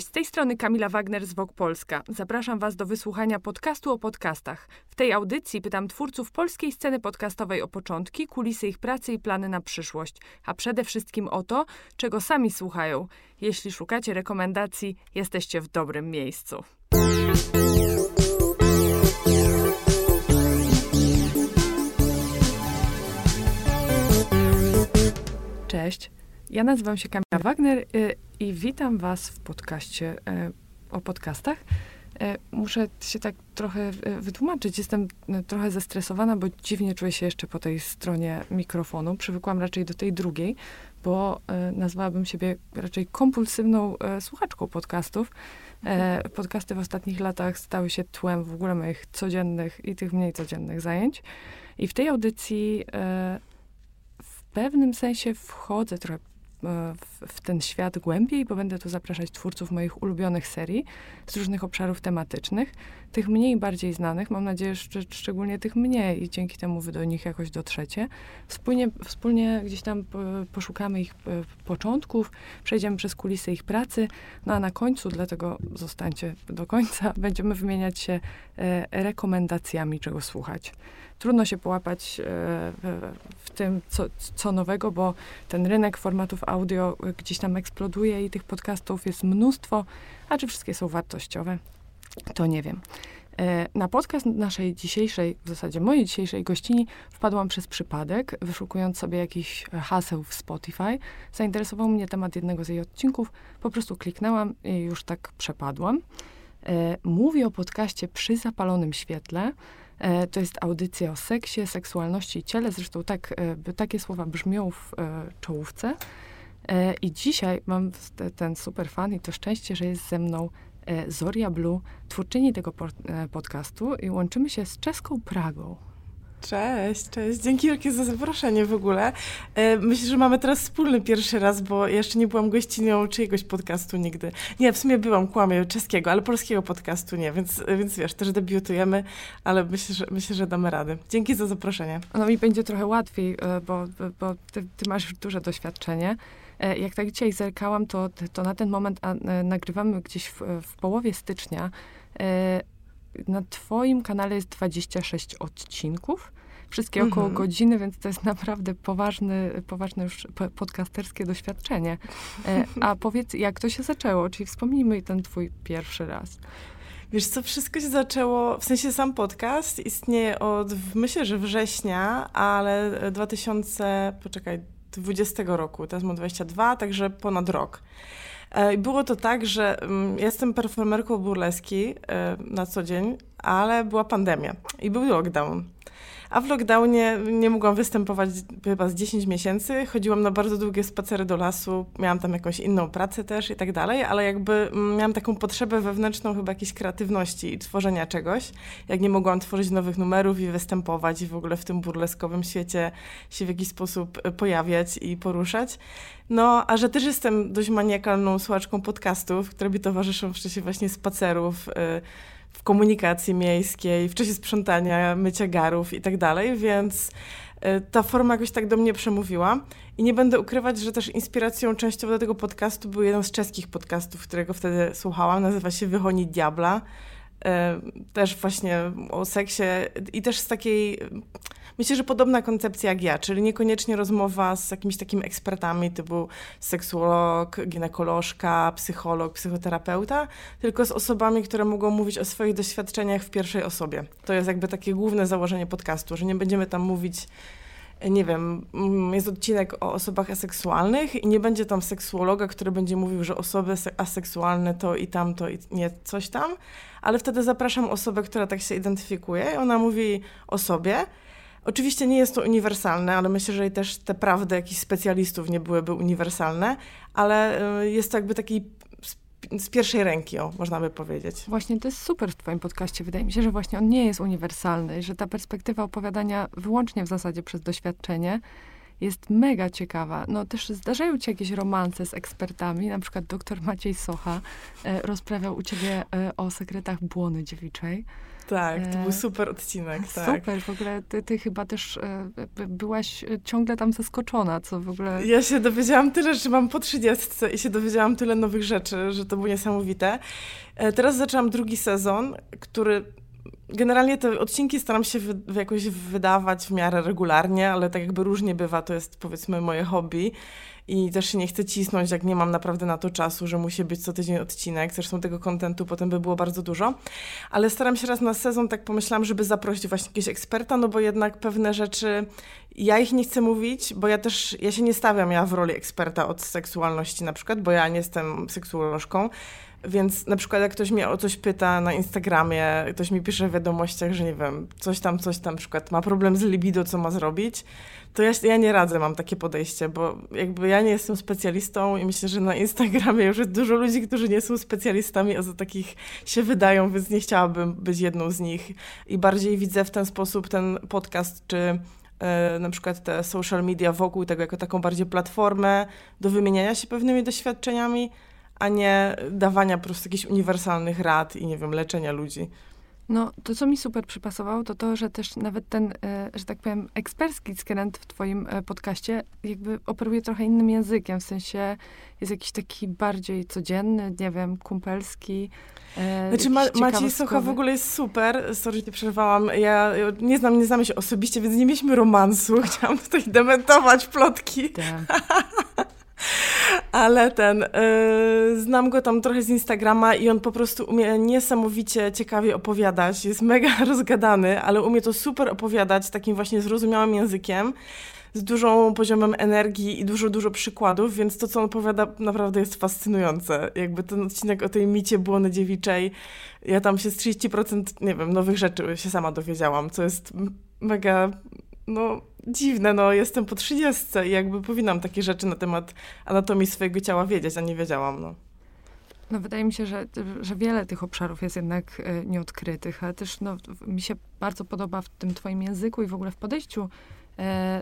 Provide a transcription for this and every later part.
Cześć, z tej strony Kamila Wagner z Wok Polska. Zapraszam Was do wysłuchania podcastu o podcastach. W tej audycji pytam twórców polskiej sceny podcastowej o początki, kulisy ich pracy i plany na przyszłość, a przede wszystkim o to, czego sami słuchają. Jeśli szukacie rekomendacji, jesteście w dobrym miejscu. Cześć. Ja nazywam się Kamila Wagner y, i witam Was w podcaście y, o podcastach. Y, muszę się tak trochę wytłumaczyć. Jestem trochę zestresowana, bo dziwnie czuję się jeszcze po tej stronie mikrofonu. Przywykłam raczej do tej drugiej, bo nazwałabym siebie raczej kompulsywną słuchaczką podcastów. Podcasty w ostatnich latach stały się tłem w ogóle moich codziennych i tych mniej codziennych zajęć. I w tej audycji w pewnym sensie wchodzę trochę w, w ten świat głębiej, bo będę tu zapraszać twórców moich ulubionych serii z różnych obszarów tematycznych, tych mniej bardziej znanych, mam nadzieję, że szczególnie tych mniej i dzięki temu wy do nich jakoś dotrzecie. Wspólnie, wspólnie gdzieś tam po- poszukamy ich e, początków, przejdziemy przez kulisy ich pracy, no a na końcu, dlatego zostańcie do końca, będziemy wymieniać się e, rekomendacjami, czego słuchać. Trudno się połapać e, w, tym, co, co nowego, bo ten rynek formatów audio e, gdzieś tam eksploduje i tych podcastów jest mnóstwo, a czy wszystkie są wartościowe, to nie wiem. E, Na podcast naszej dzisiejszej, w zasadzie mojej dzisiejszej gościni wpadłam przez przypadek, wyszukując sobie jakichś e, haseł w Spotify. Zainteresował mnie temat jednego z jej odcinków, po prostu kliknęłam i już tak przepadłam. Mówi o podcaście Przy zapalonym świetle. E, To jest audycja o seksie, seksualności i ciele. Zresztą tak, e, takie słowa brzmią w e, czołówce. I dzisiaj mam te- ten super fan i to szczęście, że jest ze mną Zoria Blue, twórczyni tego podcastu i łączymy się z czeską Pragą. Cześć, cześć. Dzięki wielkie za zaproszenie w ogóle. E, Myślę, że mamy teraz wspólny pierwszy raz, bo jeszcze nie byłam gościnią czyjegoś podcastu nigdy. Nie, w sumie byłam, kłamię, czeskiego, ale polskiego podcastu nie, więc, więc wiesz, też debiutujemy, ale myślę, że, myślę, że damy radę. Dzięki za zaproszenie. No mi będzie trochę łatwiej, e, bo, bo ty, ty masz już duże doświadczenie. E, Jak tak dzisiaj zerkałam, to, to na ten moment a, nagrywamy gdzieś w, w połowie stycznia. Na twoim kanale jest 26 odcinków. Wszystkie około Mhm. godziny, więc to jest naprawdę poważny, poważne już po- podcasterskie doświadczenie. E, A powiedz, jak to się zaczęło? Czyli wspomnijmy ten twój pierwszy raz. Wiesz co, wszystko się zaczęło, w sensie sam podcast istnieje od, myślę, że września, ale 2000, poczekaj, 20 roku, teraz mam 22, także ponad rok. E, było to tak, że mm, jestem performerką burleski e, na co dzień, ale była pandemia i był lockdown. A w lockdownie nie mogłam występować chyba z 10 miesięcy. Chodziłam na bardzo długie spacery do lasu, miałam tam jakąś inną pracę też i tak dalej, ale jakby mm, miałam taką potrzebę wewnętrzną chyba jakiejś kreatywności i tworzenia czegoś. Jak nie mogłam tworzyć nowych numerów i występować i w ogóle w tym burleskowym świecie się w jakiś sposób e, pojawiać i poruszać. No, a że też jestem dość maniakalną słuchaczką podcastów, które mi towarzyszą w czasie właśnie spacerów, y, w komunikacji miejskiej, w czasie sprzątania, mycia garów i tak dalej, więc y, ta forma jakoś tak do mnie przemówiła. I nie będę ukrywać, że też inspiracją częściowo do tego podcastu był jeden z czeskich podcastów, którego wtedy słuchałam. Nazywa się Wychoni Diabla. Y, Też właśnie o seksie i też z takiej Myślę, że podobna koncepcja jak ja, czyli niekoniecznie rozmowa z jakimiś takimi ekspertami typu seksuolog, ginekolożka, psycholog, psychoterapeuta, tylko z osobami, które mogą mówić o swoich doświadczeniach w pierwszej osobie. To jest jakby takie główne założenie podcastu, że nie będziemy tam mówić nie wiem, mm, jest odcinek o osobach aseksualnych i nie będzie tam seksuologa, który będzie mówił, że osoby se- aseksualne to i tamto i nie coś tam, ale wtedy zapraszam osobę, która tak się identyfikuje i ona mówi o sobie. Oczywiście nie jest to uniwersalne, ale myślę, że też te prawdy jakichś specjalistów nie byłyby uniwersalne, ale y, jest to jakby taki z, pierwszej ręki, o, można by powiedzieć. Właśnie to jest super w twoim podcaście. Wydaje mi się, że właśnie on nie jest uniwersalny, że ta perspektywa opowiadania wyłącznie w zasadzie przez doświadczenie jest mega ciekawa. No też zdarzają ci jakieś romanse z ekspertami, na przykład dr Maciej Socha e, rozprawiał u ciebie e, o sekretach błony dziewiczej. Tak, to był e, super odcinek, tak. Super, w ogóle ty, ty chyba też e, byłaś ciągle tam zaskoczona, co w ogóle... Ja się dowiedziałam tyle, że mam po 30 i się dowiedziałam tyle nowych rzeczy, że to było niesamowite. Teraz zaczęłam drugi sezon, który Generalnie te odcinki staram się wy, jakoś wydawać w miarę regularnie, ale tak jakby różnie bywa, to jest powiedzmy moje hobby i też się nie chcę cisnąć, jak nie mam naprawdę na to czasu, że musi być co tydzień odcinek. Zresztą tego kontentu potem by było bardzo dużo. Ale staram się raz na sezon, tak pomyślałam, żeby zaprosić właśnie jakiegoś eksperta, no bo jednak pewne rzeczy ja ich nie chcę mówić, bo ja też, ja się nie stawiam ja w roli eksperta od seksualności na przykład, bo ja nie jestem seksuolożką, więc na przykład jak ktoś mnie o coś pyta na Instagramie, ktoś mi pisze w wiadomościach, że nie wiem, coś tam, coś tam, na przykład ma problem z libido, co ma zrobić, to ja, ja nie radzę, mam takie podejście, bo jakby ja nie jestem specjalistą i myślę, że na Instagramie już jest dużo ludzi, którzy nie są specjalistami, a za takich się wydają, więc nie chciałabym być jedną z nich. I bardziej widzę w ten sposób ten podcast, czy e, na przykład te social media wokół tego jako taką bardziej platformę do wymieniania się pewnymi doświadczeniami, a nie dawania po prostu jakichś uniwersalnych rad i nie wiem, leczenia ludzi. No, to co mi super przypasowało, to to, że też nawet ten, e, że tak powiem, ekspercki skręt w twoim e, podcaście jakby operuje trochę innym językiem, w sensie jest jakiś taki bardziej codzienny, nie wiem, kumpelski. E, znaczy Ma Maciej Socha w ogóle jest super, sorry, że przerwałam, ja nie znam, nie znamy się osobiście, więc nie mieliśmy romansu, chciałam tutaj dementować plotki. Tak. Ale ten, yy, znam go tam trochę z Instagrama i on po prostu umie niesamowicie ciekawie opowiadać. Jest mega rozgadany, ale umie to super opowiadać takim właśnie zrozumiałym językiem, z dużą poziomem energii i dużo, dużo przykładów, więc to, co on opowiada, naprawdę jest fascynujące. Jakby ten odcinek o tej micie błony dziewiczej, ja tam się z 30%, nie wiem, nowych rzeczy się sama dowiedziałam, co jest mega, no dziwne, no jestem po 30 i jakby powinnam takie rzeczy na temat anatomii swojego ciała wiedzieć, a nie wiedziałam, no. No wydaje mi się, że, że wiele tych obszarów jest jednak y, nieodkrytych, ale też no, mi się bardzo podoba w tym twoim języku i w ogóle w podejściu e,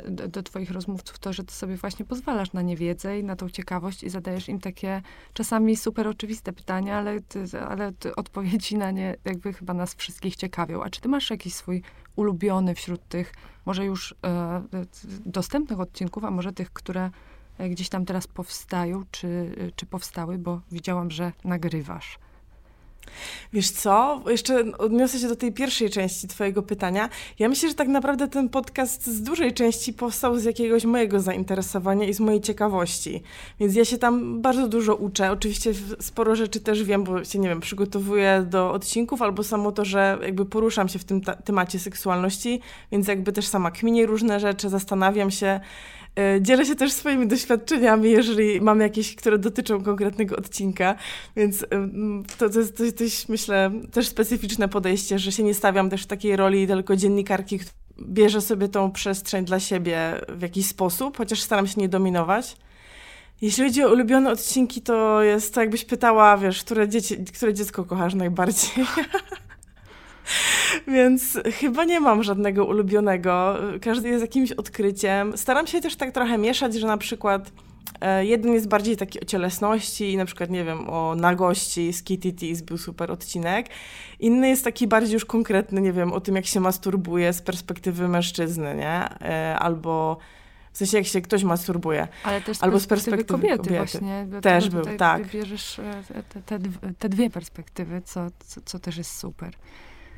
do, do, twoich rozmówców to, że ty sobie właśnie pozwalasz na niewiedzę i na tą ciekawość i zadajesz im takie czasami super oczywiste pytania, ale, ty, ale ty odpowiedzi na nie jakby chyba nas wszystkich ciekawią. A czy ty masz jakiś swój ulubiony wśród tych może już e, dostępnych odcinków, a może tych, które e, gdzieś tam teraz powstają, czy, czy powstały, bo widziałam, że nagrywasz. Wiesz co? Jeszcze odniosę się do tej pierwszej części Twojego pytania. Ja myślę, że tak naprawdę ten podcast z dużej części powstał z jakiegoś mojego zainteresowania i z mojej ciekawości. Więc ja się tam bardzo dużo uczę. Oczywiście sporo rzeczy też wiem, bo się, nie wiem, przygotowuję do odcinków, albo samo to, że jakby poruszam się w tym temacie seksualności, więc jakby też sama kminię różne rzeczy, zastanawiam się. E, dzielę się też swoimi doświadczeniami, jeżeli mam jakieś, które dotyczą konkretnego odcinka, więc to, to jest dość, myślę, też specyficzne podejście, że się nie stawiam też w takiej roli tylko dziennikarki, bierze sobie tą przestrzeń dla siebie w jakiś sposób, chociaż staram się nie dominować. Jeśli chodzi o ulubione odcinki, to jest to jakbyś pytała, wiesz, które, dzieci, które dziecko kochasz najbardziej. Więc chyba nie mam żadnego ulubionego. Każdy jest jakimś odkryciem. Staram się też tak trochę mieszać, że na przykład e, jeden jest bardziej taki o cielesności, na przykład, nie wiem, o nagości z Kitty był super odcinek. Inny jest taki bardziej już konkretny, nie wiem, o tym, jak się masturbuje z perspektywy mężczyzny, nie? E, albo w sensie, jak się ktoś masturbuje. Ale też z Albo z perspektywy kobiety, kobiety. właśnie. Też był, tak. Bierzesz e, te, te, te, dwie perspektywy, co, co, co też jest super.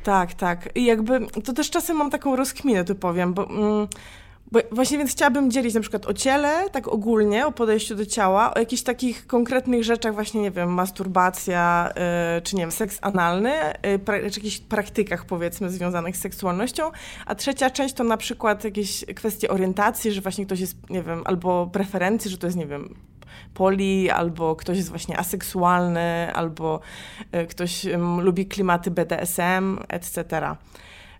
Tak, tak. I jakby to też czasem mam taką rozkminę, tu powiem, bo, mm, bo właśnie więc chciałabym dzielić na przykład o ciele, tak ogólnie, o podejściu do ciała, o jakichś takich konkretnych rzeczach, właśnie, nie wiem, masturbacja, yy, czy nie wiem, seks analny, yy, pra, czy jakichś praktykach, powiedzmy, związanych z seksualnością, a trzecia część to na przykład jakieś kwestie orientacji, że właśnie ktoś jest, nie wiem, albo preferencji, że to jest, nie wiem, poli, albo ktoś jest właśnie aseksualny, albo e, ktoś lubi klimaty BDSM, etc.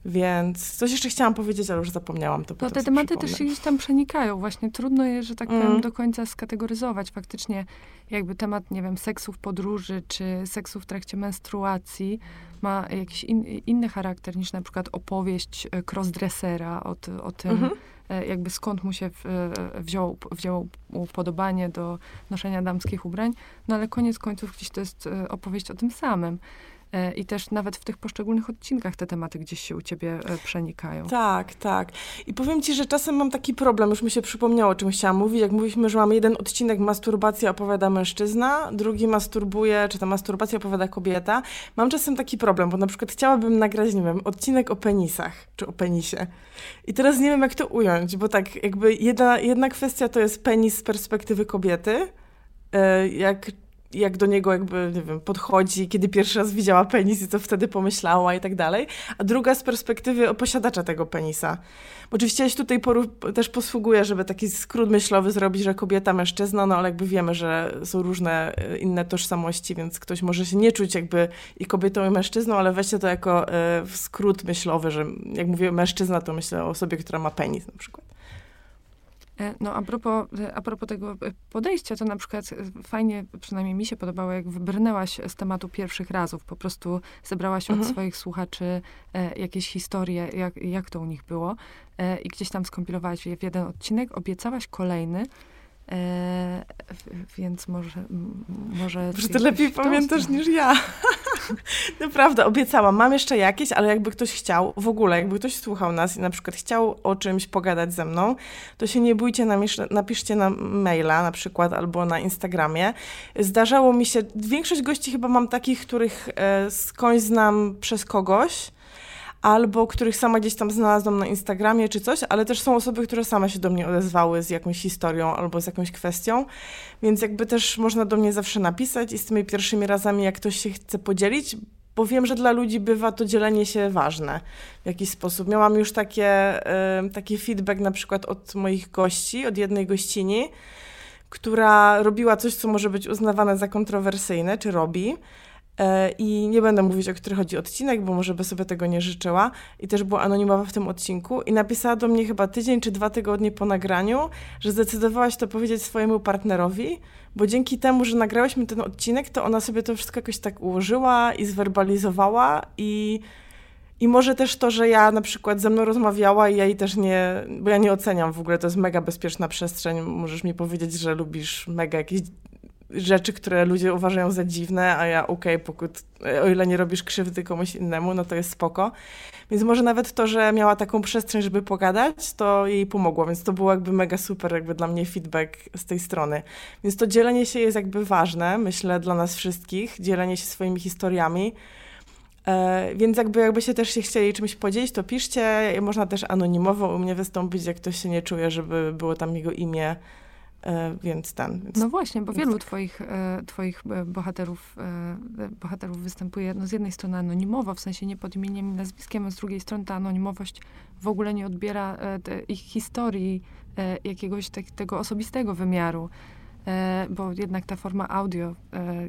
Więc coś jeszcze chciałam powiedzieć, ale już zapomniałam to. No te tematy też się gdzieś tam przenikają. Właśnie trudno je, że tak powiem, mm. do końca skategoryzować. Faktycznie jakby temat, nie wiem, seksu w podróży, czy seksu w trakcie menstruacji ma jakiś in, inny charakter niż na przykład opowieść e, crossdressera o, o tym, mm -hmm jakby skąd mu się e, wziął, wzięło upodobanie do noszenia damskich ubrań, no ale koniec końców gdzieś to jest e, opowieść o tym samym. E, I też nawet w tych poszczególnych odcinkach te tematy gdzieś się u ciebie e, przenikają. Tak, tak. I powiem ci, że czasem mam taki problem, już mi się przypomniało, o czym chciałam mówić, jak mówiliśmy, że mamy jeden odcinek masturbacja opowiada mężczyzna, drugi masturbuje, czy ta masturbacja opowiada kobieta. Mam czasem taki problem, bo na przykład chciałabym nagrać, nie wiem, odcinek o penisach, czy o penisie. I teraz nie wiem, jak to ująć, bo tak jakby jedna, jedna kwestia to jest penis z perspektywy kobiety, e, jak jak do niego jakby, nie wiem, podchodzi, kiedy pierwszy raz widziała penis i co wtedy pomyślała i tak dalej. A druga z perspektywy posiadacza tego penisa. Oczywiście ja się tutaj też posługuję, żeby taki skrót myślowy zrobić, że kobieta, mężczyzna, no ale jakby wiemy, że są różne e, inne tożsamości, więc ktoś może się nie czuć jakby i kobietą, i mężczyzną, ale weźcie to jako y, skrót myślowy, że jak mówię mężczyzna, to myślę o osobie, która ma penis na przykład. E, no a propos, e, a propos tego e, podejścia, to na przykład fajnie, przynajmniej mi się podobało, jak wybrnęłaś z tematu pierwszych razów. Po prostu zebrałaś mhm. od swoich słuchaczy jakieś historie, jak, jak to u nich było i gdzieś tam skompilowałaś je w jeden odcinek, obiecałaś kolejny. E, więc może... może Że ty lepiej pamiętasz niż ja. Naprawdę, obiecałam. Mam jeszcze jakieś, ale jakby ktoś chciał, w ogóle, jakby ktoś słuchał nas i na przykład chciał o czymś pogadać ze mną, to się nie bójcie, napiszcie na maila na przykład albo na Instagramie. Zdarzało mi się, większość gości chyba mam takich, których e, skądś znam przez kogoś, albo których sama gdzieś tam znalazłam na Instagramie czy coś, ale też są osoby, które same się do mnie odezwały z jakąś historią albo z jakąś kwestią, więc jakby też można do mnie zawsze napisać i z tymi pierwszymi razami, jak ktoś się chce podzielić, bo wiem, że dla ludzi bywa to dzielenie się ważne w jakiś sposób. Miałam już takie, taki feedback na przykład od moich gości, od jednej gościni, która robiła coś, co może być uznawane za kontrowersyjne, czy robi, I nie będę mówić, o który chodzi odcinek, bo może by sobie tego nie życzyła. I też była anonimowa w tym odcinku. I napisała do mnie chyba tydzień czy dwa tygodnie po nagraniu, że zdecydowałaś to powiedzieć swojemu partnerowi, bo dzięki temu, że nagrałyśmy ten odcinek, to ona sobie to wszystko jakoś tak ułożyła i zwerbalizowała i i może też to, że ja na przykład ze mną rozmawiała i ja jej też nie, bo ja nie oceniam w ogóle, to jest mega bezpieczna przestrzeń. Możesz mi powiedzieć, że lubisz mega jakieś rzeczy, które ludzie uważają za dziwne, a ja okej, okay, o ile nie robisz krzywdy komuś innemu, no to jest spoko. Więc może nawet to, że miała taką przestrzeń, żeby pogadać, to jej pomogło, więc to było jakby mega super jakby dla mnie feedback z tej strony. Więc to dzielenie się jest jakby ważne, myślę, dla nas wszystkich, dzielenie się swoimi historiami. E, więc jakby, jakby się też się chcieli czymś podzielić, to piszcie. Można też anonimowo u mnie wystąpić, jak ktoś się nie czuje, żeby było tam jego imię więc ten. Więc no właśnie, bo wielu tak. twoich, e, twoich e, bohaterów, bohaterów występuje no z jednej strony anonimowo, w sensie nie pod imieniem i nazwiskiem, a z drugiej strony ta anonimowość w ogóle nie odbiera ich historii jakiegoś tak, tego osobistego wymiaru. bo jednak ta forma audio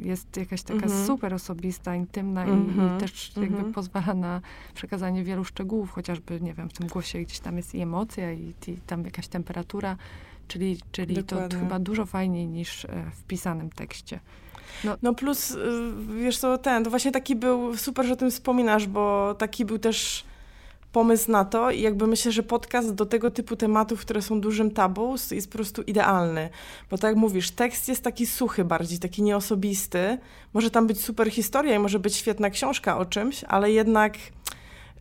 jest jakaś taka -hmm. super osobista, intymna i, i, mhm. też jakby -hmm. pozwala na przekazanie wielu szczegółów, chociażby, nie wiem, w tym głosie gdzieś tam jest i emocja i, i tam jakaś temperatura. Czyli, czyli to chyba dużo fajniej niż e, w pisanym tekście. No, no plus, y, wiesz co, ten, to właśnie taki był, super, że o tym wspominasz, bo taki był też pomysł na to i jakby myślę, że podcast do tego typu tematów, które są dużym tabu, jest po prostu idealny. Bo tak jak mówisz, tekst jest taki suchy bardziej, taki nieosobisty. Może tam być super historia i może być świetna książka o czymś, ale jednak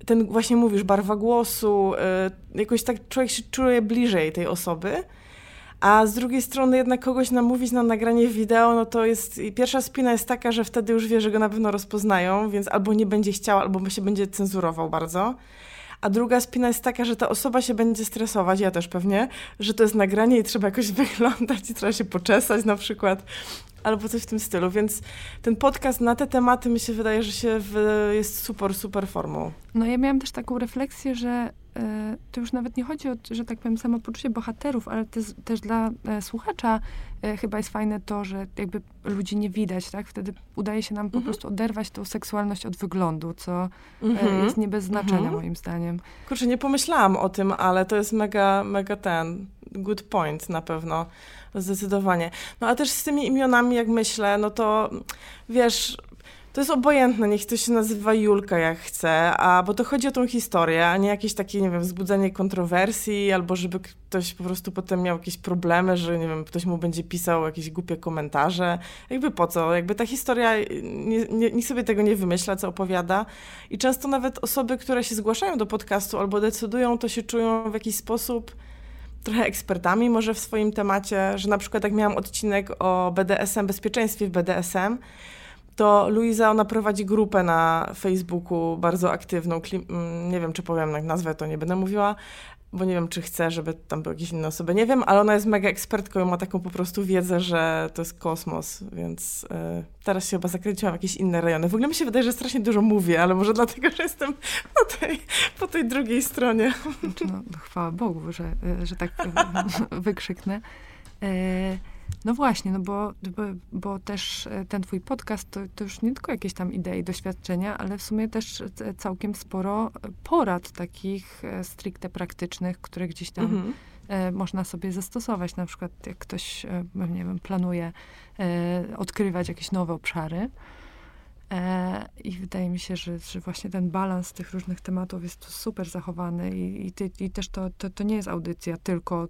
ten właśnie mówisz, barwa głosu, y, jakoś tak człowiek się czuje bliżej tej osoby. A z drugiej strony jednak kogoś namówić na nagranie wideo, no to jest, pierwsza spina jest taka, że wtedy już wie, że go na pewno rozpoznają, więc albo nie będzie chciał, albo się będzie cenzurował bardzo. A druga spina jest taka, że ta osoba się będzie stresować, ja też pewnie, że to jest nagranie i trzeba jakoś wyglądać i trzeba się poczesać na przykład, albo coś w tym stylu. Więc ten podcast na te tematy mi się wydaje, że się w, jest super, super formą. No ja miałam też taką refleksję, że to już nawet nie chodzi o, że tak powiem, samopoczucie bohaterów, ale też, też dla e, słuchacza e, chyba jest fajne to, że jakby ludzi nie widać, tak? Wtedy udaje się nam mhm. po prostu oderwać tą seksualność od wyglądu, co mhm. jest nie bez znaczenia mhm. moim zdaniem. Kurczę, nie pomyślałam o tym, ale to jest mega, mega ten good point na pewno. Zdecydowanie. No a też z tymi imionami, jak myślę, no to wiesz, To jest obojętne, niech to się nazywa Julka jak chce, a bo to chodzi o tą historię, a nie jakieś takie, nie wiem, wzbudzenie kontrowersji, albo żeby ktoś po prostu potem miał jakieś problemy, że nie wiem, ktoś mu będzie pisał jakieś głupie komentarze. Jakby po co? Jakby ta historia, nie, nie, nikt sobie tego nie wymyśla, co opowiada. I często nawet osoby, które się zgłaszają do podcastu albo decydują, to się czują w jakiś sposób trochę ekspertami może w swoim temacie, że na przykład jak miałam odcinek o BDSM, bezpieczeństwie w BDSM, to Luiza, ona prowadzi grupę na Facebooku bardzo aktywną, mm, nie wiem czy powiem jak nazwę, to nie będę mówiła, bo nie wiem czy chcę, żeby tam były jakieś inne osoby, nie wiem, ale ona jest mega ekspertką i ma taką po prostu wiedzę, że to jest kosmos, więc y, teraz się chyba zakręciłam w jakieś inne rejony. W ogóle mi się wydaje, że strasznie dużo mówię, ale może dlatego, że jestem po tej, po tej drugiej stronie. Znaczy, no, chwała Bogu, że, y, że tak wykrzyknę. Y no właśnie, no bo, bo, też e, ten twój podcast to, to, już nie tylko jakieś tam idee, doświadczenia, ale w sumie też całkiem sporo porad takich e, stricte praktycznych, które gdzieś tam mhm. e, można sobie zastosować. Na przykład jak ktoś, e, nie wiem, planuje e, odkrywać jakieś nowe obszary, E, I wydaje mi się, że, że właśnie ten balans tych różnych tematów jest tu super zachowany i, i, ty, i też to, to, to, nie jest audycja tylko,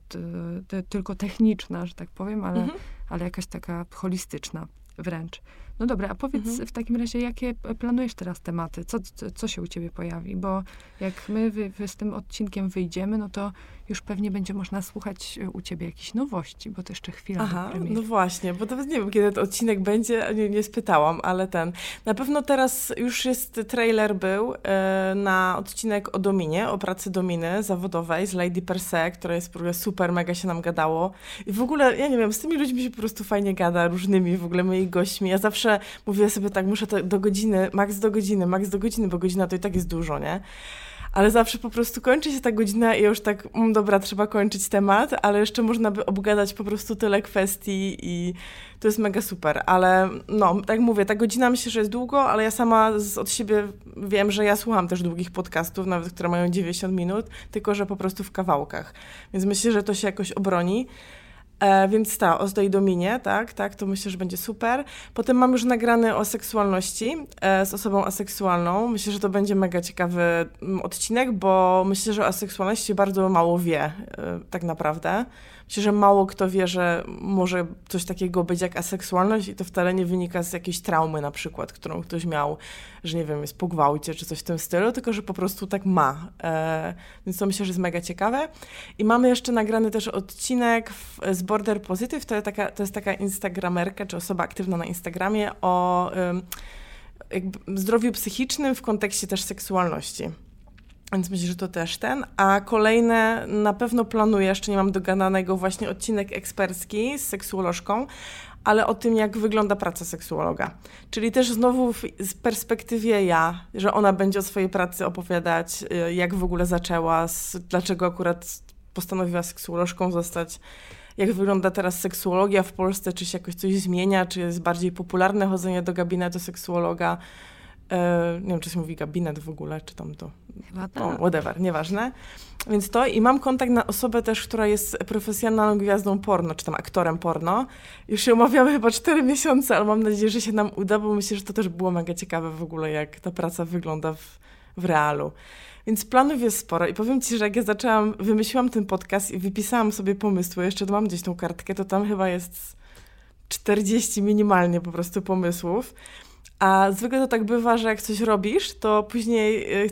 t, tylko techniczna, że tak powiem, ale, mhm. ale jakaś taka holistyczna wręcz. No dobra, a powiedz mhm. w takim razie, jakie planujesz teraz tematy? Co, co, co się u ciebie pojawi? Bo jak my wy, wy z tym odcinkiem wyjdziemy, no to już pewnie będzie można słuchać e, u ciebie jakichś nowości, bo to jeszcze chwila Aha, no właśnie, bo nawet nie wiem, kiedy ten odcinek będzie, nie, nie spytałam, ale ten. Na pewno teraz już jest, trailer był e, na odcinek o Dominie, o pracy Dominy zawodowej z Lady Perse, która jest w ogóle super, mega się nam gadało. I w ogóle, ja nie wiem, z tymi ludźmi się po prostu fajnie gada, różnymi w ogóle moimi gośćmi. Ja zawsze mówię sobie tak, muszę to do godziny, maks do godziny, maks do godziny, bo godzina to i tak jest dużo, nie? ale zawsze po prostu kończy się ta godzina i już tak, mm, dobra, trzeba kończyć temat, ale jeszcze można by obgadać po prostu tyle kwestii i to jest mega super, ale no, tak mówię, ta godzina myślę, że jest długo, ale ja sama z, od siebie wiem, że ja słucham też długich podcastów, nawet które mają 90 minut, tylko że po prostu w kawałkach, więc myślę, że to się jakoś obroni. E, więc ta, o tej dominie, tak, tak, to myślę, że będzie super. Potem mam już nagrany o seksualności e, z osobą aseksualną. Myślę, że to będzie mega ciekawy mm, odcinek, bo myślę, że o seksualności bardzo mało wie, tak naprawdę. Myślę, że mało kto wie, że może coś takiego być jak aseksualność i to wcale nie wynika z jakiejś traumy na przykład, którą ktoś miał, że nie wiem, jest po gwałcie czy coś w tym stylu, tylko że po prostu tak ma. E, więc to myślę, że jest mega ciekawe. I mamy jeszcze nagrany też odcinek z Border Positive, to jest, taka, to jest taka instagramerka, czy osoba aktywna na Instagramie o zdrowiu psychicznym w kontekście też seksualności. Więc myślę, że to też ten. A kolejne na pewno planuję, jeszcze nie mam dogadanego, właśnie odcinek ekspercki z seksuolożką, ale o tym, jak wygląda praca seksuologa. Czyli też znowu w, z perspektywie ja, że ona będzie o swojej pracy opowiadać, y, jak w ogóle zaczęła, z, dlaczego akurat postanowiła seksuolożką zostać, jak wygląda teraz seksuologia w Polsce, czy się jakoś coś zmienia, czy jest bardziej popularne chodzenie do gabinetu seksuologa E, nie wiem, czy się mówi gabinet w ogóle, czy tam to. Chyba tak. No, whatever, nieważne. Więc to i mam kontakt na osobę też, która jest profesjonalną gwiazdą porno, czy tam aktorem porno. Już się umawiamy chyba 4 miesiące, ale mam nadzieję, że się nam uda, bo myślę, że to też było mega ciekawe w ogóle, jak ta praca wygląda w, w realu. Więc planów jest sporo i powiem Ci, że jak ja zaczęłam, wymyśliłam ten podcast i wypisałam sobie pomysły, jeszcze mam gdzieś tą kartkę, to tam chyba jest 40 minimalnie po prostu pomysłów. A zwykle to tak bywa, że jak coś robisz, to później y,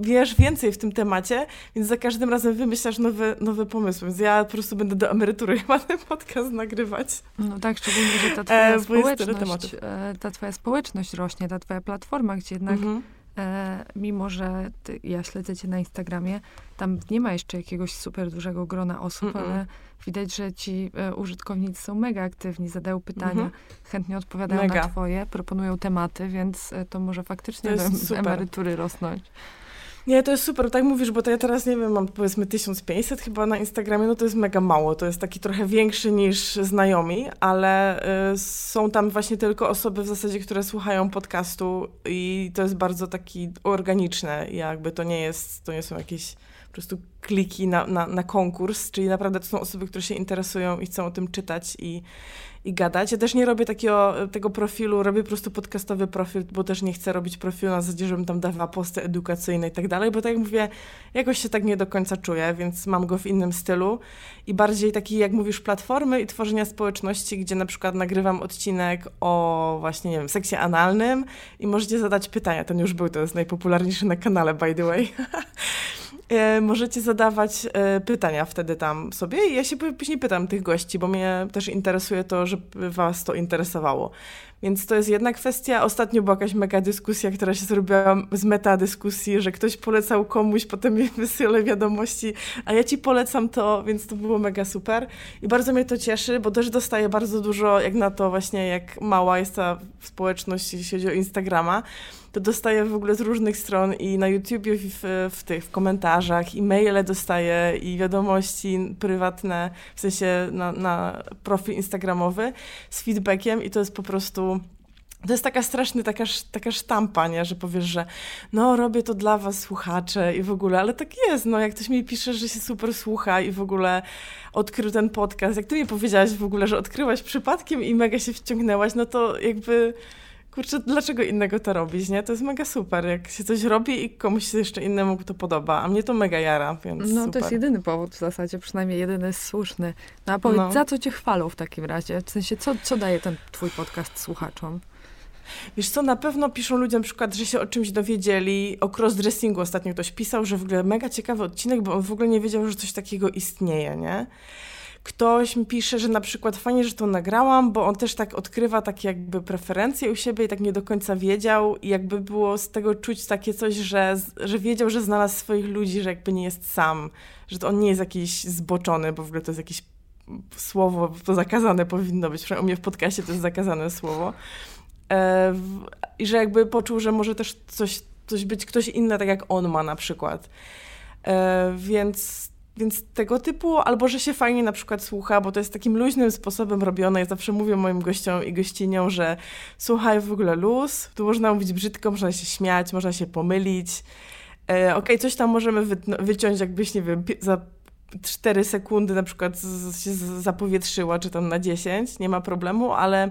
wiesz więcej w tym temacie, więc za każdym razem wymyślasz nowe, nowe pomysły. Więc ja po prostu będę do emerytury chyba ten podcast nagrywać. No tak, szczególnie, że ta twoja, e, społeczność, e, ta twoja społeczność rośnie, ta twoja platforma, gdzie jednak mhm. E, mimo że ty, ja śledzę cię na Instagramie, tam nie ma jeszcze jakiegoś super dużego grona osób, mm -mm. ale widać, że ci e, użytkownicy są mega aktywni, zadają pytania, mm -hmm. chętnie odpowiadają mega. na twoje, proponują tematy, więc e, to może faktycznie to do emerytury rosnąć. Nie, to jest super, tak mówisz, bo to ja teraz, nie wiem, mam powiedzmy 1500 chyba na Instagramie, no to jest mega mało, to jest taki trochę większy niż znajomi, ale y, są tam właśnie tylko osoby w zasadzie, które słuchają podcastu i to jest bardzo taki organiczne, jakby to nie jest, to nie są jakieś po prostu kliki na, na, na konkurs, czyli naprawdę to są osoby, które się interesują i chcą o tym czytać i, i gadać. Ja też nie robię takiego tego profilu, robię po prostu podcastowy profil, bo też nie chcę robić profilu na zasadzie, żebym tam dawała posty edukacyjne i tak dalej, bo tak jak mówię, jakoś się tak nie do końca czuję, więc mam go w innym stylu i bardziej taki, jak mówisz, platformy i tworzenia społeczności, gdzie na przykład nagrywam odcinek o właśnie, nie wiem, seksie analnym i możecie zadać pytania. Ten już był, to jest najpopularniejszy na kanale, by the way. E, możecie zadawać e, pytania wtedy tam sobie ja się później pytam tych gości, bo mnie też interesuje to, żeby was to interesowało. Więc to jest jedna kwestia. Ostatnio była jakaś mega dyskusja, która się zrobiła z metadyskusji, że ktoś polecał komuś, potem mi wysyła wiadomości, a ja ci polecam to, więc to było mega super. I bardzo mnie to cieszy, bo też dostaję bardzo dużo, jak na to właśnie, jak mała jest ta społeczność, jeśli chodzi o Instagrama, to dostaję w ogóle z różnych stron i na YouTubie, w, w tych w komentarzach, i maile dostaję, i wiadomości prywatne, w sensie na, na profil instagramowy z feedbackiem i to jest po prostu to jest taka straszna, taka, taka sztampa, nie? że powiesz, że no robię to dla was, słuchacze i w ogóle, ale tak jest, no jak ktoś mi pisze, że się super słucha i w ogóle odkrył ten podcast, jak ty mi powiedziałaś w ogóle, że odkryłaś przypadkiem i mega się wciągnęłaś, no to jakby kurczę, dlaczego innego to robić, nie? To jest mega super, jak się coś robi i komuś się jeszcze innemu to podoba, a mnie to mega jara, więc No super. to jest jedyny powód w zasadzie, przynajmniej jedyny słuszny. No a powiedz, no. za co cię chwalą w takim razie? W sensie, co, co daje ten twój podcast słuchaczom? Wiesz co, na pewno piszą ludzie na przykład, że się o czymś dowiedzieli. O crossdressingu ostatnio ktoś pisał, że w ogóle mega ciekawy odcinek, bo on w ogóle nie wiedział, że coś takiego istnieje, nie? Ktoś mi pisze, że na przykład fajnie, że to nagrałam, bo on też tak odkrywa takie jakby preferencje u siebie i tak nie do końca wiedział i jakby było z tego czuć takie coś, że, że wiedział, że znalazł swoich ludzi, że jakby nie jest sam, że to on nie jest jakiś zboczony, bo w ogóle to jest jakieś słowo, to zakazane powinno być, przynajmniej u mnie w podcaście to jest zakazane słowo. E, I że jakby poczuł, że może też coś, coś być ktoś inny, tak jak on ma na przykład. E, więc więc tego typu, albo że się fajnie na przykład słucha, bo to jest takim luźnym sposobem robione. Ja zawsze mówię moim gościom i gościniom, że słuchaj w ogóle luz, tu można mówić brzydko, można się śmiać, można się pomylić. E, Okej, okay, coś tam możemy wy, wyciąć, jakbyś, nie wiem, za 4 sekundy na przykład się zapowietrzyła, czy tam na 10, nie ma problemu, ale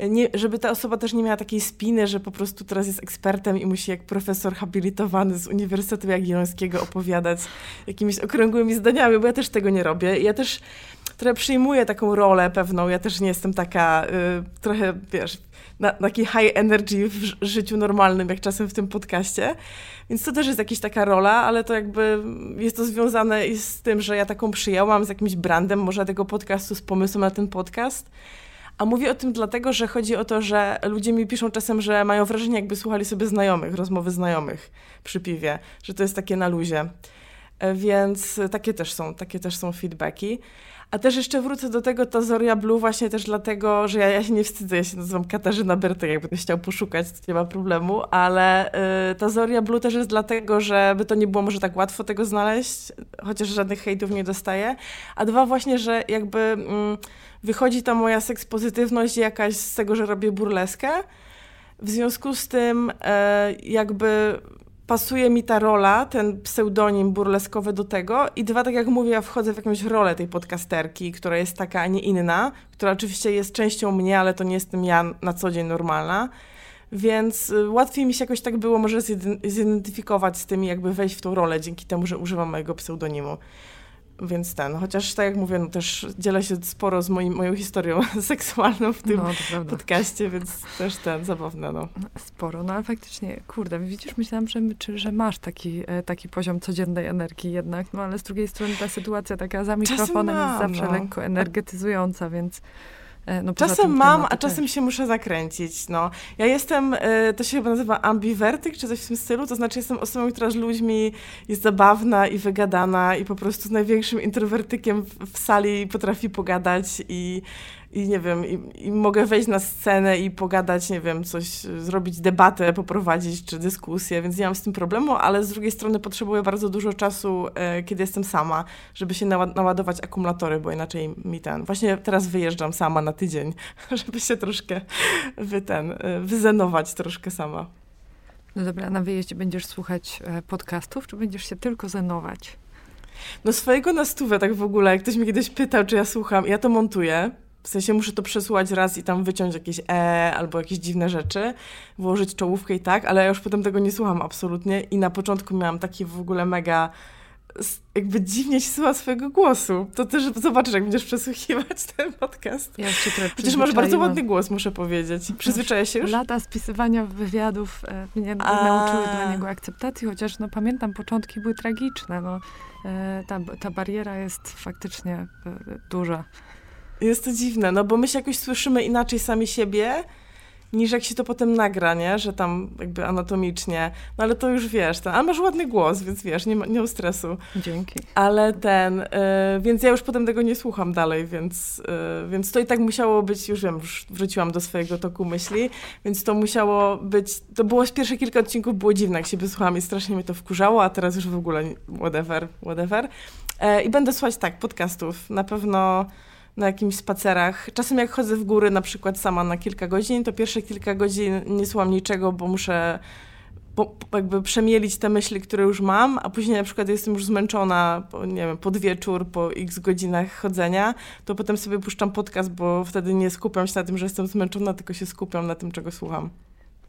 nie, żeby ta osoba też nie miała takiej spiny, że po prostu teraz jest ekspertem i musi jak profesor habilitowany z Uniwersytetu Jagiellońskiego opowiadać jakimiś okrągłymi zdaniami, bo ja też tego nie robię. Ja też trochę przyjmuję taką rolę pewną, ja też nie jestem taka y, trochę, wiesz, na, taki high energy w życiu normalnym, jak czasem w tym podcaście. Więc to też jest jakaś taka rola, ale to jakby jest to związane i z tym, że ja taką przyjęłam z jakimś brandem może tego podcastu, z pomysłem na ten podcast. A mówię o tym dlatego, że chodzi o to, że ludzie mi piszą czasem, że mają wrażenie, jakby słuchali sobie znajomych, rozmowy znajomych przy piwie, że to jest takie na luzie. E, więc takie też są, takie też są feedbacki. A też jeszcze wrócę do tego Tazoria Blue właśnie też dlatego, że ja, ja się nie wstydzę, ja się nazywam Katarzyna Bertek, jakby chciał poszukać, to nie ma problemu, ale y, Tazoria Blue też jest dlatego, żeby to nie było może tak łatwo tego znaleźć, chociaż żadnych hejtów nie dostaję, a dwa właśnie, że jakby mm, wychodzi ta moja sekspozytywność jakaś z tego, że robię burleskę, w związku z tym y, jakby pasuje mi ta rola, ten pseudonim burleskowy do tego i dwa, tak jak mówię, ja wchodzę w jakąś rolę tej podcasterki, która jest taka, a nie inna, która oczywiście jest częścią mnie, ale to nie jestem ja na co dzień normalna, więc y, łatwiej mi się jakoś tak było może zidentyfikować z tym i jakby wejść w tą rolę dzięki temu, że używam mojego pseudonimu. Więc ten, chociaż tak jak mówię, no też dzielę się sporo z moim, moją historią seksualną w tym no, podcaście, więc też ten, zabawne, no. Sporo, no ale faktycznie, kurde, widzisz, myślałam, że, czy, że masz taki, e, taki poziom codziennej energii jednak, no ale z drugiej strony ta sytuacja taka za mikrofonem mam, jest zawsze no. lekko energetyzująca, więc... E, no, czasem mam, a czasem też. się muszę zakręcić. No. Ja jestem, e, to się chyba nazywa ambiwertyk, czy coś w tym stylu, to znaczy jestem osobą, która z ludźmi jest zabawna i wygadana i po prostu z największym introwertykiem w, w sali potrafi pogadać i i nie wiem, i, i, mogę wejść na scenę i pogadać, nie wiem, coś, zrobić debatę, poprowadzić czy dyskusję, więc nie mam z tym problemu, ale z drugiej strony potrzebuję bardzo dużo czasu, e, kiedy jestem sama, żeby się naładować akumulatory, bo inaczej mi ten. Właśnie teraz wyjeżdżam sama na tydzień, żeby się troszkę wy ten, e, wyzenować troszkę sama. No dobra, na wyjeździe będziesz słuchać e, podcastów, czy będziesz się tylko zenować? No swojego na stówę tak w ogóle, jak ktoś mnie kiedyś pytał, czy ja słucham, ja to montuję, w sensie muszę to przesłuchać raz i tam wyciąć jakieś e albo jakieś dziwne rzeczy, włożyć czołówkę i tak, ale ja już potem tego nie słucham absolutnie i na początku miałam taki w ogóle mega jakby dziwnie się słucha swojego głosu. To też zobaczysz, jak będziesz przesłuchiwać ten podcast. Ja się Chociaż masz bardzo ładny głos, muszę powiedzieć. Przyzwyczaję się już? Lata spisywania wywiadów e, mnie A... nauczyły dla niego akceptacji, chociaż no pamiętam, początki były tragiczne. No, e, ta, ta bariera jest faktycznie e, duża. Jest to dziwne, no bo my się jakoś słyszymy inaczej sami siebie, niż jak się to potem nagra, nie? Że tam jakby anatomicznie. No ale to już wiesz, ten, ale masz ładny głos, więc wiesz, nie ma, nie ma stresu. Dzięki. Ale ten, y, więc ja już potem tego nie słucham dalej, więc, y, więc to i tak musiało być, już wiem, już wróciłam do swojego toku myśli, więc to musiało być, to było z pierwsze kilka odcinków było dziwne, jak się wysłuchałam i strasznie mnie to wkurzało, a teraz już w ogóle whatever, whatever. Y, I będę słuchać tak, podcastów. Na pewno na jakimś spacerach. Czasem jak chodzę w góry na przykład sama na kilka godzin, to pierwsze kilka godzin nie słucham niczego, bo muszę po, jakby przemielić te myśli, które już mam, a później na przykład jestem już zmęczona, po, nie wiem, pod wieczór, po x godzinach chodzenia, to potem sobie puszczam podcast, bo wtedy nie skupiam się na tym, że jestem zmęczona, tylko się skupiam na tym, czego słucham.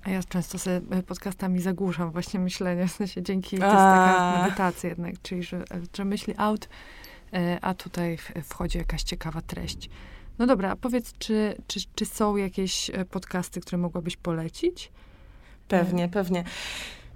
A ja często sobie e, podcastami zagłuszam właśnie myślenie, w sensie dzięki, to jest taka medytacja jednak, czyli że, że myśli out, E, a tutaj wchodzi jakaś ciekawa treść. No dobra, powiedz, czy, czy, czy są jakieś e, podcasty, które mogłabyś polecić? Pewnie, e. pewnie.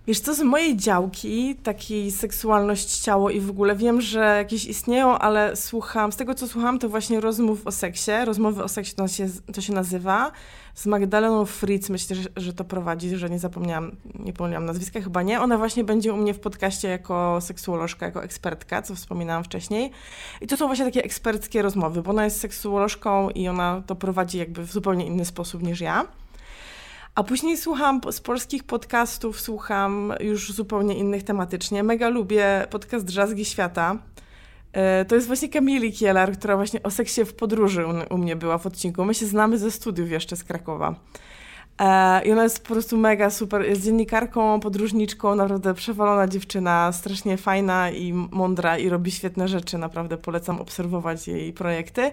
Wiesz co, z mojej działki, takiej seksualność, ciało i w ogóle wiem, że jakieś istnieją, ale słucham, z tego co słucham, to właśnie rozmów o seksie, rozmowy o seksie to się, to się nazywa, z Magdaleną Fritz, myślę, że, że to prowadzi, że nie zapomniałam, nie pomyliłam nazwiska, chyba nie. Ona właśnie będzie u mnie w podcaście jako seksuolożka, jako ekspertka, co wspominałam wcześniej. I to są właśnie takie eksperckie rozmowy, bo ona jest seksuolożką i ona to prowadzi jakby w zupełnie inny sposób niż ja. A później słucham z polskich podcastów, słucham już zupełnie innych tematycznie. Mega lubię podcast Drzazgi Świata. E, to jest właśnie Kamili Kielar, która właśnie o seksie w podróży u, mnie była w odcinku. My się znamy ze studiów jeszcze z Krakowa. E, I ona jest po prostu mega super. Jest dziennikarką, podróżniczką, naprawdę przewalona dziewczyna, strasznie fajna i mądra i robi świetne rzeczy. Naprawdę polecam obserwować jej projekty.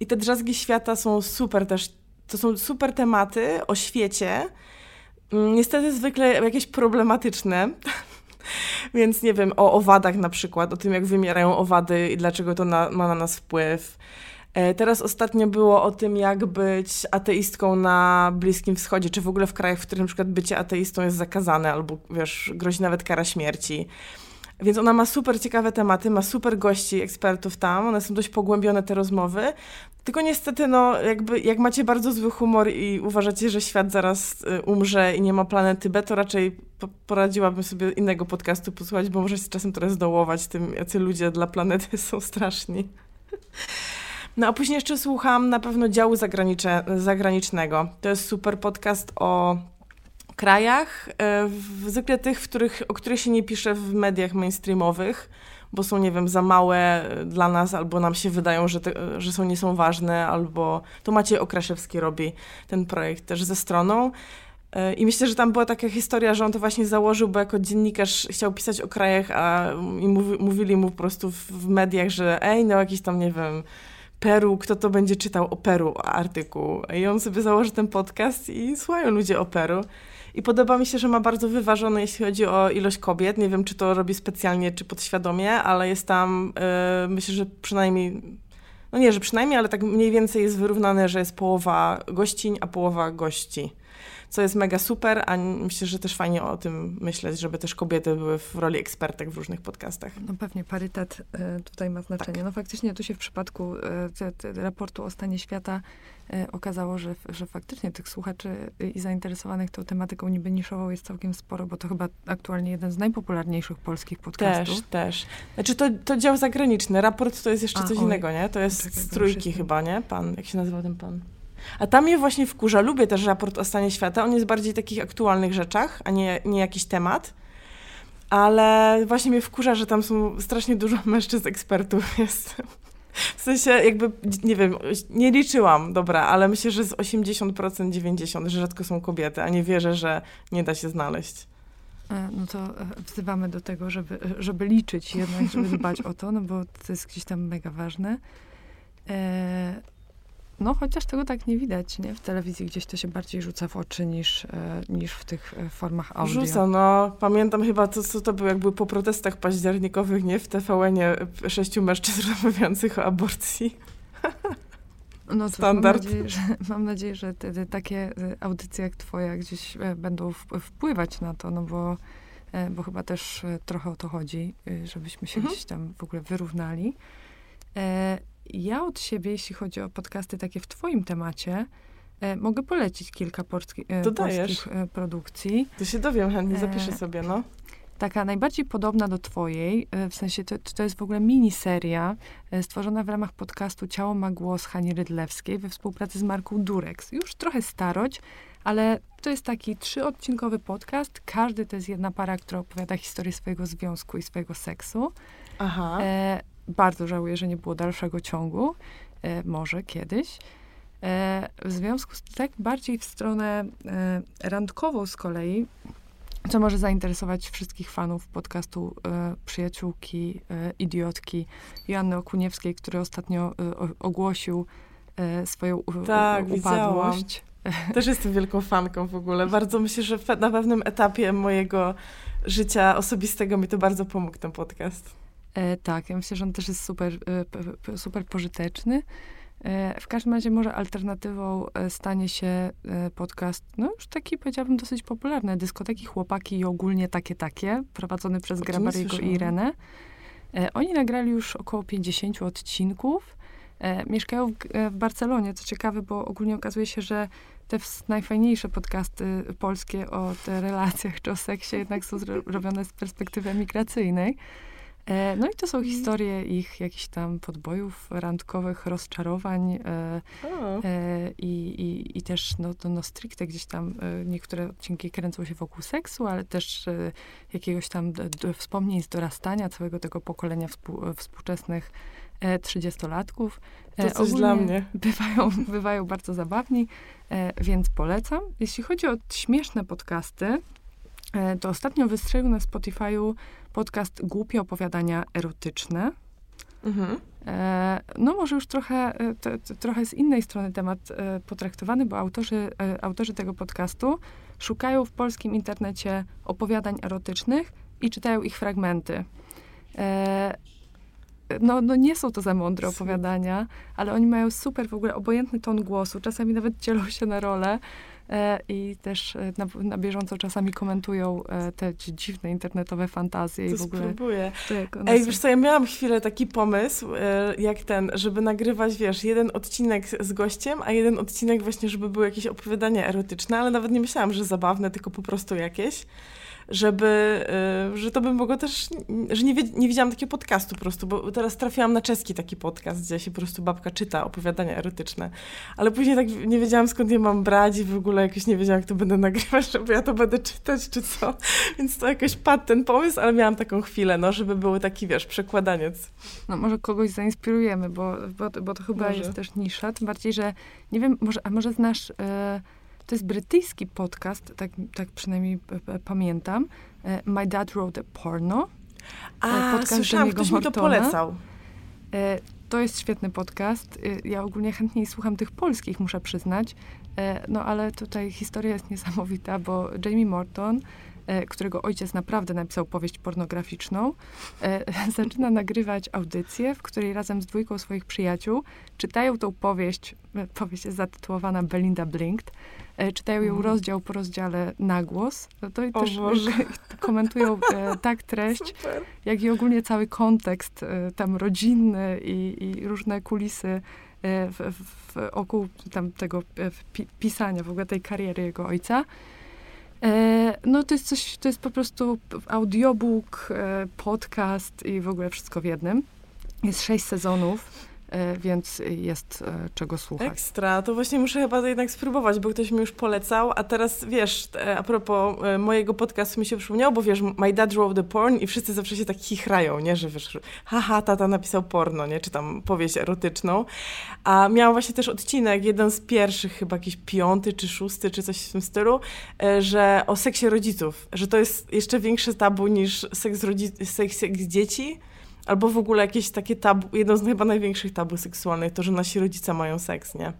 I te drzazgi świata są super też to są super tematy o świecie. Mm, niestety zwykle jakieś problematyczne. Więc nie wiem, o owadach na przykład, o tym jak wymierają owady i dlaczego to na, ma na nas wpływ. E, teraz ostatnio było o tym, jak być ateistką na Bliskim Wschodzie, czy w ogóle w krajach, w których na przykład bycie ateistą jest zakazane, albo wiesz, grozi nawet kara śmierci. Więc ona ma super ciekawe tematy, ma super gości, ekspertów tam, one są dość pogłębione te rozmowy. Tylko niestety, no, jakby, jak macie bardzo zły humor i uważacie, że świat zaraz y, umrze i nie ma planety B, to raczej poradziłabym sobie innego podcastu posłuchać, bo może się czasem trochę zdołować tym, jacy ludzie dla planety są straszni. No a później jeszcze słucham na pewno działu zagranicznego. To jest super podcast o krajach, e, zwykle tych, w których, o których się nie pisze w mediach mainstreamowych, bo są, nie wiem, za małe dla nas, albo nam się wydają, że, te, że są, nie są ważne, albo to Maciej Okraszewski robi ten projekt też ze stroną. E, I myślę, że tam była taka historia, że on to właśnie założył, bo jako dziennikarz chciał pisać o krajach, a i mówi, mówili mu po prostu w, w mediach, że ej, no jakiś tam, nie wiem, Peru, kto to będzie czytał o Peru artykuł. I on sobie założy ten podcast i słuchają ludzie o Peru. I podoba mi się, że ma bardzo wyważone, jeśli chodzi o ilość kobiet. Nie wiem, czy to robi specjalnie, czy podświadomie, ale jest tam, yy, myślę, że przynajmniej, no nie, że przynajmniej, ale tak mniej więcej jest wyrównane, że jest połowa gościń, a połowa gości co jest mega super, a myślę, że też fajnie o tym myśleć, żeby też kobiety były w roli ekspertek w różnych podcastach. No pewnie parytet y, tutaj ma znaczenie. Tak. No faktycznie tu się w przypadku y, te, te raportu o stanie świata y, okazało, że, że faktycznie tych słuchaczy i zainteresowanych tą tematyką niby niszową jest całkiem sporo, bo to chyba aktualnie jeden z najpopularniejszych polskich podcastów. Też, też. Znaczy to, to dział zagraniczny. Raport to jest jeszcze a, coś oj. innego, nie? To jest Czekaj, z trójki chyba, nie? Pan, jak się nazywał ten pan? A tam mnie właśnie wkurza. Lubię też raport o stanie świata. On jest bardziej w takich aktualnych rzeczach, a nie, nie jakiś temat. Ale właśnie mnie wkurza, że tam są strasznie dużo mężczyzn ekspertów jest. W sensie jakby, nie wiem, nie liczyłam, dobra, ale myślę, że z 80% 90%, że rzadko są kobiety, a nie wierzę, że nie da się znaleźć. E, no to e, wzywamy do tego, żeby, żeby liczyć jednak, żeby dbać o to, no bo to jest gdzieś tam mega ważne. E, no, chociaż tego tak nie widać, nie? W telewizji gdzieś to się bardziej rzuca w oczy niż, e, niż w tych e, formach audio. Rzuca, no. Pamiętam chyba to, co to było, jakby po protestach październikowych, nie? W TVN-ie sześciu mężczyzn rozmawiających o aborcji. No Standard. Mam nadzieję, że, mam nadzieję, że te, te takie e, audycje jak twoja gdzieś będą wpływać na to, no bo, bo chyba też trochę o to chodzi, żebyśmy się Mhm. gdzieś tam w ogóle wyrównali. Ja od siebie, jeśli chodzi o podcasty takie w twoim temacie, e, mogę polecić kilka polski, e, polskich e, produkcji. To się dowiem chętnie, zapiszę sobie, no. Taka najbardziej podobna do twojej, e, w sensie to, to jest w ogóle miniseria e, stworzona w ramach podcastu Ciało ma głos Hani Rydlewskiej we współpracy z Marką Durek. Już trochę starość, ale to jest taki trzyodcinkowy podcast. Każdy to jest jedna para, która opowiada historię swojego związku i swojego seksu. Aha. E, bardzo żałuję, że nie było dalszego ciągu. E, może kiedyś. E, w związku z tak bardziej w stronę e, randkową z kolei, co może zainteresować wszystkich fanów podcastu e, Przyjaciółki, e, Idiotki Joanny Okuniewskiej, który ostatnio e, o, ogłosił swoją u, Tak, u, upadłość. Też jestem wielką fanką w ogóle. Bardzo myślę, że na pewnym etapie mojego życia osobistego mi to bardzo pomógł ten podcast. E, tak, ja myślę, że on też jest super, e, super pożyteczny. E, w każdym razie może alternatywą e, stanie się e, podcast, no już taki powiedziałabym dosyć popularny, dyskoteki Chłopaki i ogólnie takie takie, prowadzony przez Grabariego i. Irenę. E, oni nagrali już około 50 odcinków. Mieszkają w, w Barcelonie, co ciekawe, bo ogólnie okazuje się, że te najfajniejsze podcasty polskie o relacjach czy o seksie jednak są robione z perspektywy migracyjnej. E, No i to są historie ich jakichś tam podbojów randkowych, rozczarowań e, e, i, i, i też no, no, no stricte gdzieś tam niektóre odcinki kręcą się wokół seksu, ale też jakiegoś tam wspomnień z dorastania całego tego pokolenia współ, współczesnych trzydziestolatków. To coś ogólnie dla mnie. Bywają, bywają bardzo zabawni, więc polecam. Jeśli chodzi o śmieszne podcasty, to ostatnio wystrzelił na Spotify'u podcast Głupie opowiadania erotyczne. Mhm. E, no może już trochę, e, trochę z innej strony temat e, potraktowany, bo autorzy, e, autorzy tego podcastu szukają w polskim internecie opowiadań erotycznych i czytają ich fragmenty. E, no, no nie są to za mądre opowiadania, ale oni mają super w ogóle obojętny ton głosu, czasami nawet dzielą się na role e, i też e, na, na bieżąco czasami komentują e, te dzi- dziwne internetowe fantazje i To w ogóle spróbuję. Ej, są. wiesz co, ja miałam chwilę taki pomysł, e, jak ten, żeby nagrywać, wiesz, jeden odcinek z gościem, a jeden odcinek właśnie, żeby były jakieś opowiadania erotyczne, ale nawet nie myślałam, że zabawne, tylko po prostu jakieś. Żeby, e, że to by mogło też, że nie, nie widziałam takiego podcastu po prostu, bo teraz trafiłam na czeski taki podcast, gdzie się po prostu babka czyta opowiadania erotyczne. Ale później tak nie wiedziałam, skąd je mam brać i w ogóle jakoś nie wiedziałam, jak to będę nagrywać, żeby ja to będę czytać, czy co. Więc to jakoś padł ten pomysł, ale miałam taką chwilę, no, żeby był taki, wiesz, przekładaniec. No może kogoś zainspirujemy, bo, bo, bo to chyba Może. jest też nisza, tym bardziej, że nie wiem, może, a może znasz, e, to jest brytyjski podcast, tak, tak przynajmniej e, e, pamiętam, e, My Dad Wrote a Porno. A, podcast słyszałam, ktoś mi to Mortona. polecał. E, to jest świetny podcast. E, ja ogólnie chętniej słucham tych polskich, muszę przyznać. E, no ale tutaj historia jest niesamowita, bo Jamie Morton, e, którego ojciec naprawdę napisał powieść pornograficzną, e, zaczyna nagrywać audycję, w której razem z dwójką swoich przyjaciół czytają tą powieść. e, Powieść jest zatytułowana Belinda Blinked. E, czytają ją Mhm. rozdział po rozdziale na głos. No to i też komentują e, tak treść, Super. jak i ogólnie cały kontekst e, tam rodzinny i, i różne kulisy e, w, w, w oku tam tego e, pisania w ogóle tej kariery jego ojca. E, no to jest coś, to jest po prostu audiobook, e, podcast i w ogóle wszystko w jednym. Jest sześć sezonów. E, więc jest e, czego słuchać. Ekstra, to właśnie muszę chyba jednak spróbować, bo ktoś mi już polecał, a teraz wiesz, e, a propos mojego podcastu mi się przypomniało, bo wiesz, My Dad Drove the Porn i wszyscy zawsze się tak chichrają, nie, że wiesz, haha, tata napisał porno, nie, czy tam powieść erotyczną, a miałam właśnie też odcinek, jeden z pierwszych, chyba jakiś piąty czy szósty, czy coś w tym stylu, że o seksie rodziców, że to jest jeszcze większe tabu niż seks, rodzi- seks, seks dzieci, Albo w ogóle jakieś takie tabu, jedno z chyba największych tabu seksualnych, to, że nasi rodzice mają seks, nie?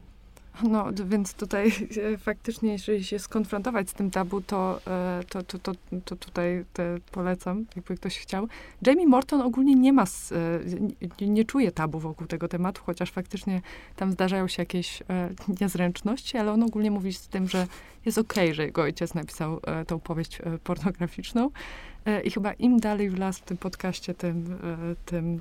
No, więc tutaj e, faktycznie, jeżeli się skonfrontować z tym tabu, to, e, to, to, to, to tutaj te polecam, jakby ktoś chciał. Jamie Morton ogólnie nie ma, e, nie, nie czuje tabu wokół tego tematu, chociaż faktycznie tam zdarzają się jakieś niezręczności, ale on ogólnie mówi z tym, że jest okej, że jego ojciec napisał tą powieść pornograficzną. I chyba im dalej w las w tym podcaście, tym, tym,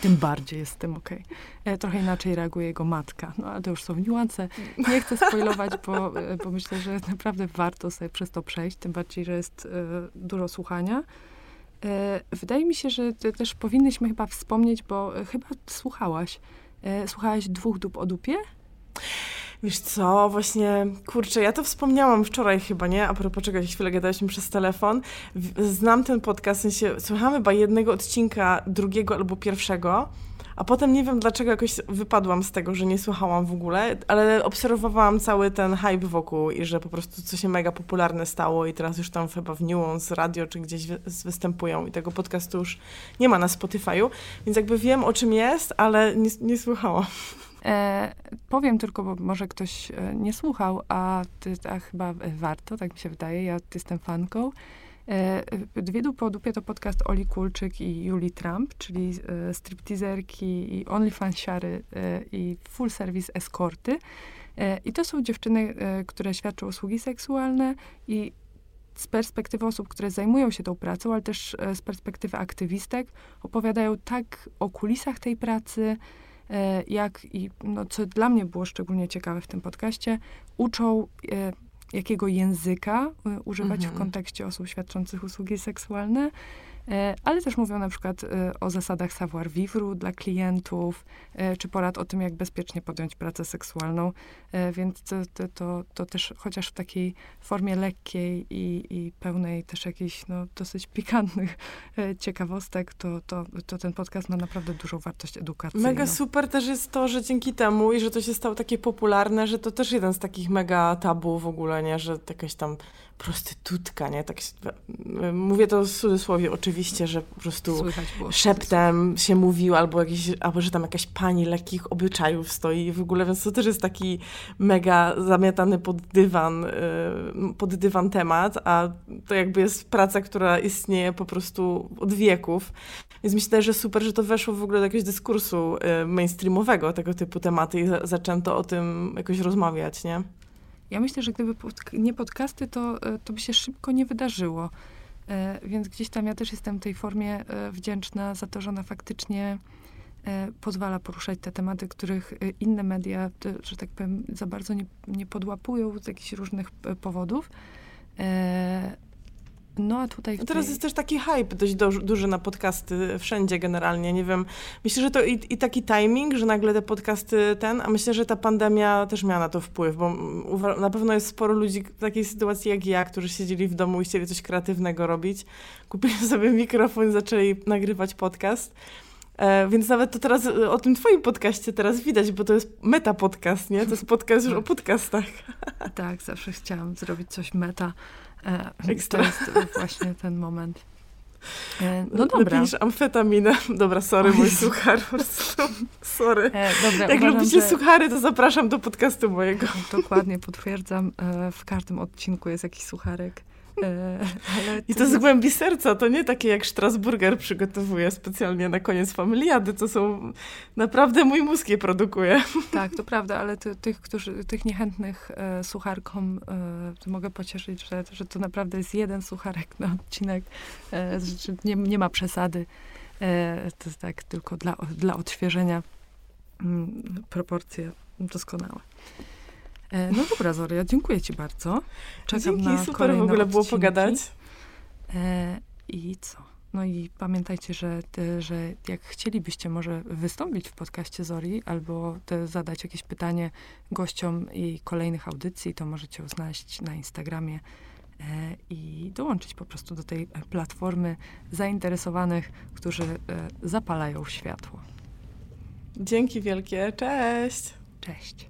tym bardziej jest z tym okej. E, Trochę inaczej reaguje jego matka. No ale to już są niuanse. Nie chcę spoilować, bo, e, bo myślę, że naprawdę warto sobie przez to przejść, tym bardziej, że jest e, dużo słuchania. Wydaje mi się, że te- też powinnyśmy chyba wspomnieć, bo chyba słuchałaś. Słuchałaś dwóch dup o dupie? Wiesz co, właśnie, kurczę, ja to wspomniałam wczoraj chyba, nie? A propos czego chwilę gadaliśmy przez telefon. Znam ten podcast, w sensie słuchamy chyba jednego odcinka, drugiego albo pierwszego, a potem nie wiem dlaczego jakoś wypadłam z tego, że nie słuchałam w ogóle, ale obserwowałam cały ten hype wokół i że po prostu co się mega popularne stało i teraz już tam chyba w Nuance Radio czy gdzieś wy- występują i tego podcastu już nie ma na Spotify'u, więc jakby wiem o czym jest, ale nie, nie słuchałam. E, powiem tylko, bo może ktoś e, nie słuchał, a, a chyba e, warto, tak mi się wydaje. Ja jestem fanką. E, Dwie dupy o dupie to podcast Oli Kulczyk i Julii Trump, czyli e, stripteaserki i OnlyFansiary e, i full service eskorty. E, I to są dziewczyny, które świadczą usługi seksualne i z perspektywy osób, które zajmują się tą pracą, ale też z perspektywy aktywistek, opowiadają tak o kulisach tej pracy, jak i, no, co dla mnie było szczególnie ciekawe w tym podcaście, uczą e, jakiego języka e, używać w Mhm. kontekście osób świadczących usługi seksualne, e, ale też mówią na przykład e, o zasadach savoir-vivre dla klientów, e, czy porad o tym, jak bezpiecznie podjąć pracę seksualną, e, więc to, to, to, też chociaż w takiej formie lekkiej i, i pełnej też jakichś no, dosyć pikantnych e, ciekawostek, to, to, to ten podcast ma naprawdę dużą wartość edukacyjną. Mega super też jest to, że dzięki temu i że to się stało takie popularne, że to też jeden z takich mega tabu w ogóle, nie? Że jakaś tam prostytutka, nie? Tak się, mówię to w cudzysłowie oczywiście, że po prostu szeptem się mówił, albo, jakieś, albo że tam jakaś pani lekkich obyczajów stoi w ogóle, więc to też jest taki mega zamiatany pod dywan, y, pod dywan temat, a to jakby jest praca, która istnieje po prostu od wieków. Więc myślę, że super, że to weszło w ogóle do jakiegoś dyskursu y, mainstreamowego, tego typu tematy i za- zaczęto o tym jakoś rozmawiać, nie? Ja myślę, że gdyby podk- nie podcasty, to, e, to by się szybko nie wydarzyło. E, Więc gdzieś tam ja też jestem tej formie e, wdzięczna za to, że ona faktycznie pozwala poruszać te tematy, których inne media, że tak powiem, za bardzo nie, nie podłapują z jakichś różnych powodów. No a tutaj A teraz jest też taki hype dość do, duży na podcasty wszędzie generalnie, nie wiem. Myślę, że to i, i taki timing, że nagle te podcasty ten, a myślę, że ta pandemia też miała na to wpływ, bo na pewno jest sporo ludzi w takiej sytuacji jak ja, którzy siedzieli w domu i chcieli coś kreatywnego robić. Kupili sobie mikrofon i zaczęli nagrywać podcast. E, więc nawet to teraz e, o tym twoim podcaście teraz widać, bo to jest meta podcast, nie? To jest podcast już o podcastach. Tak, zawsze chciałam zrobić coś meta. E, Ekstra. To jest właśnie ten moment. E, No Lepiej dobra. niż amfetaminę. Dobra, sorry, mój suchar. Sorry. E, dobra, Jak uważam, lubicie że- suchary, to zapraszam do podcastu mojego. Dokładnie potwierdzam. E, W każdym odcinku jest jakiś sucharek. E, I to z głębi serca, to nie takie jak Strasburger przygotowuję specjalnie na koniec familiady, to są naprawdę mój mózg je produkuje. Tak, to prawda, ale ty, tych, którzy, tych niechętnych e, sucharkom e, mogę pocieszyć, że, że to naprawdę jest jeden sucharek na odcinek, e, że nie, nie ma przesady. E, to jest tak tylko dla, dla odświeżenia mm, proporcje doskonałe. E, no dobra, Zoria, dziękuję ci bardzo. Czekam Dzięki, na super w ogóle było odcinki. pogadać. E, I co? No i pamiętajcie, że, że jak chcielibyście może wystąpić w podcaście Zori albo zadać jakieś pytanie gościom i kolejnych audycji, to możecie znaleźć na Instagramie e, i dołączyć po prostu do tej platformy zainteresowanych, którzy zapalają światło. Dzięki wielkie, cześć! Cześć.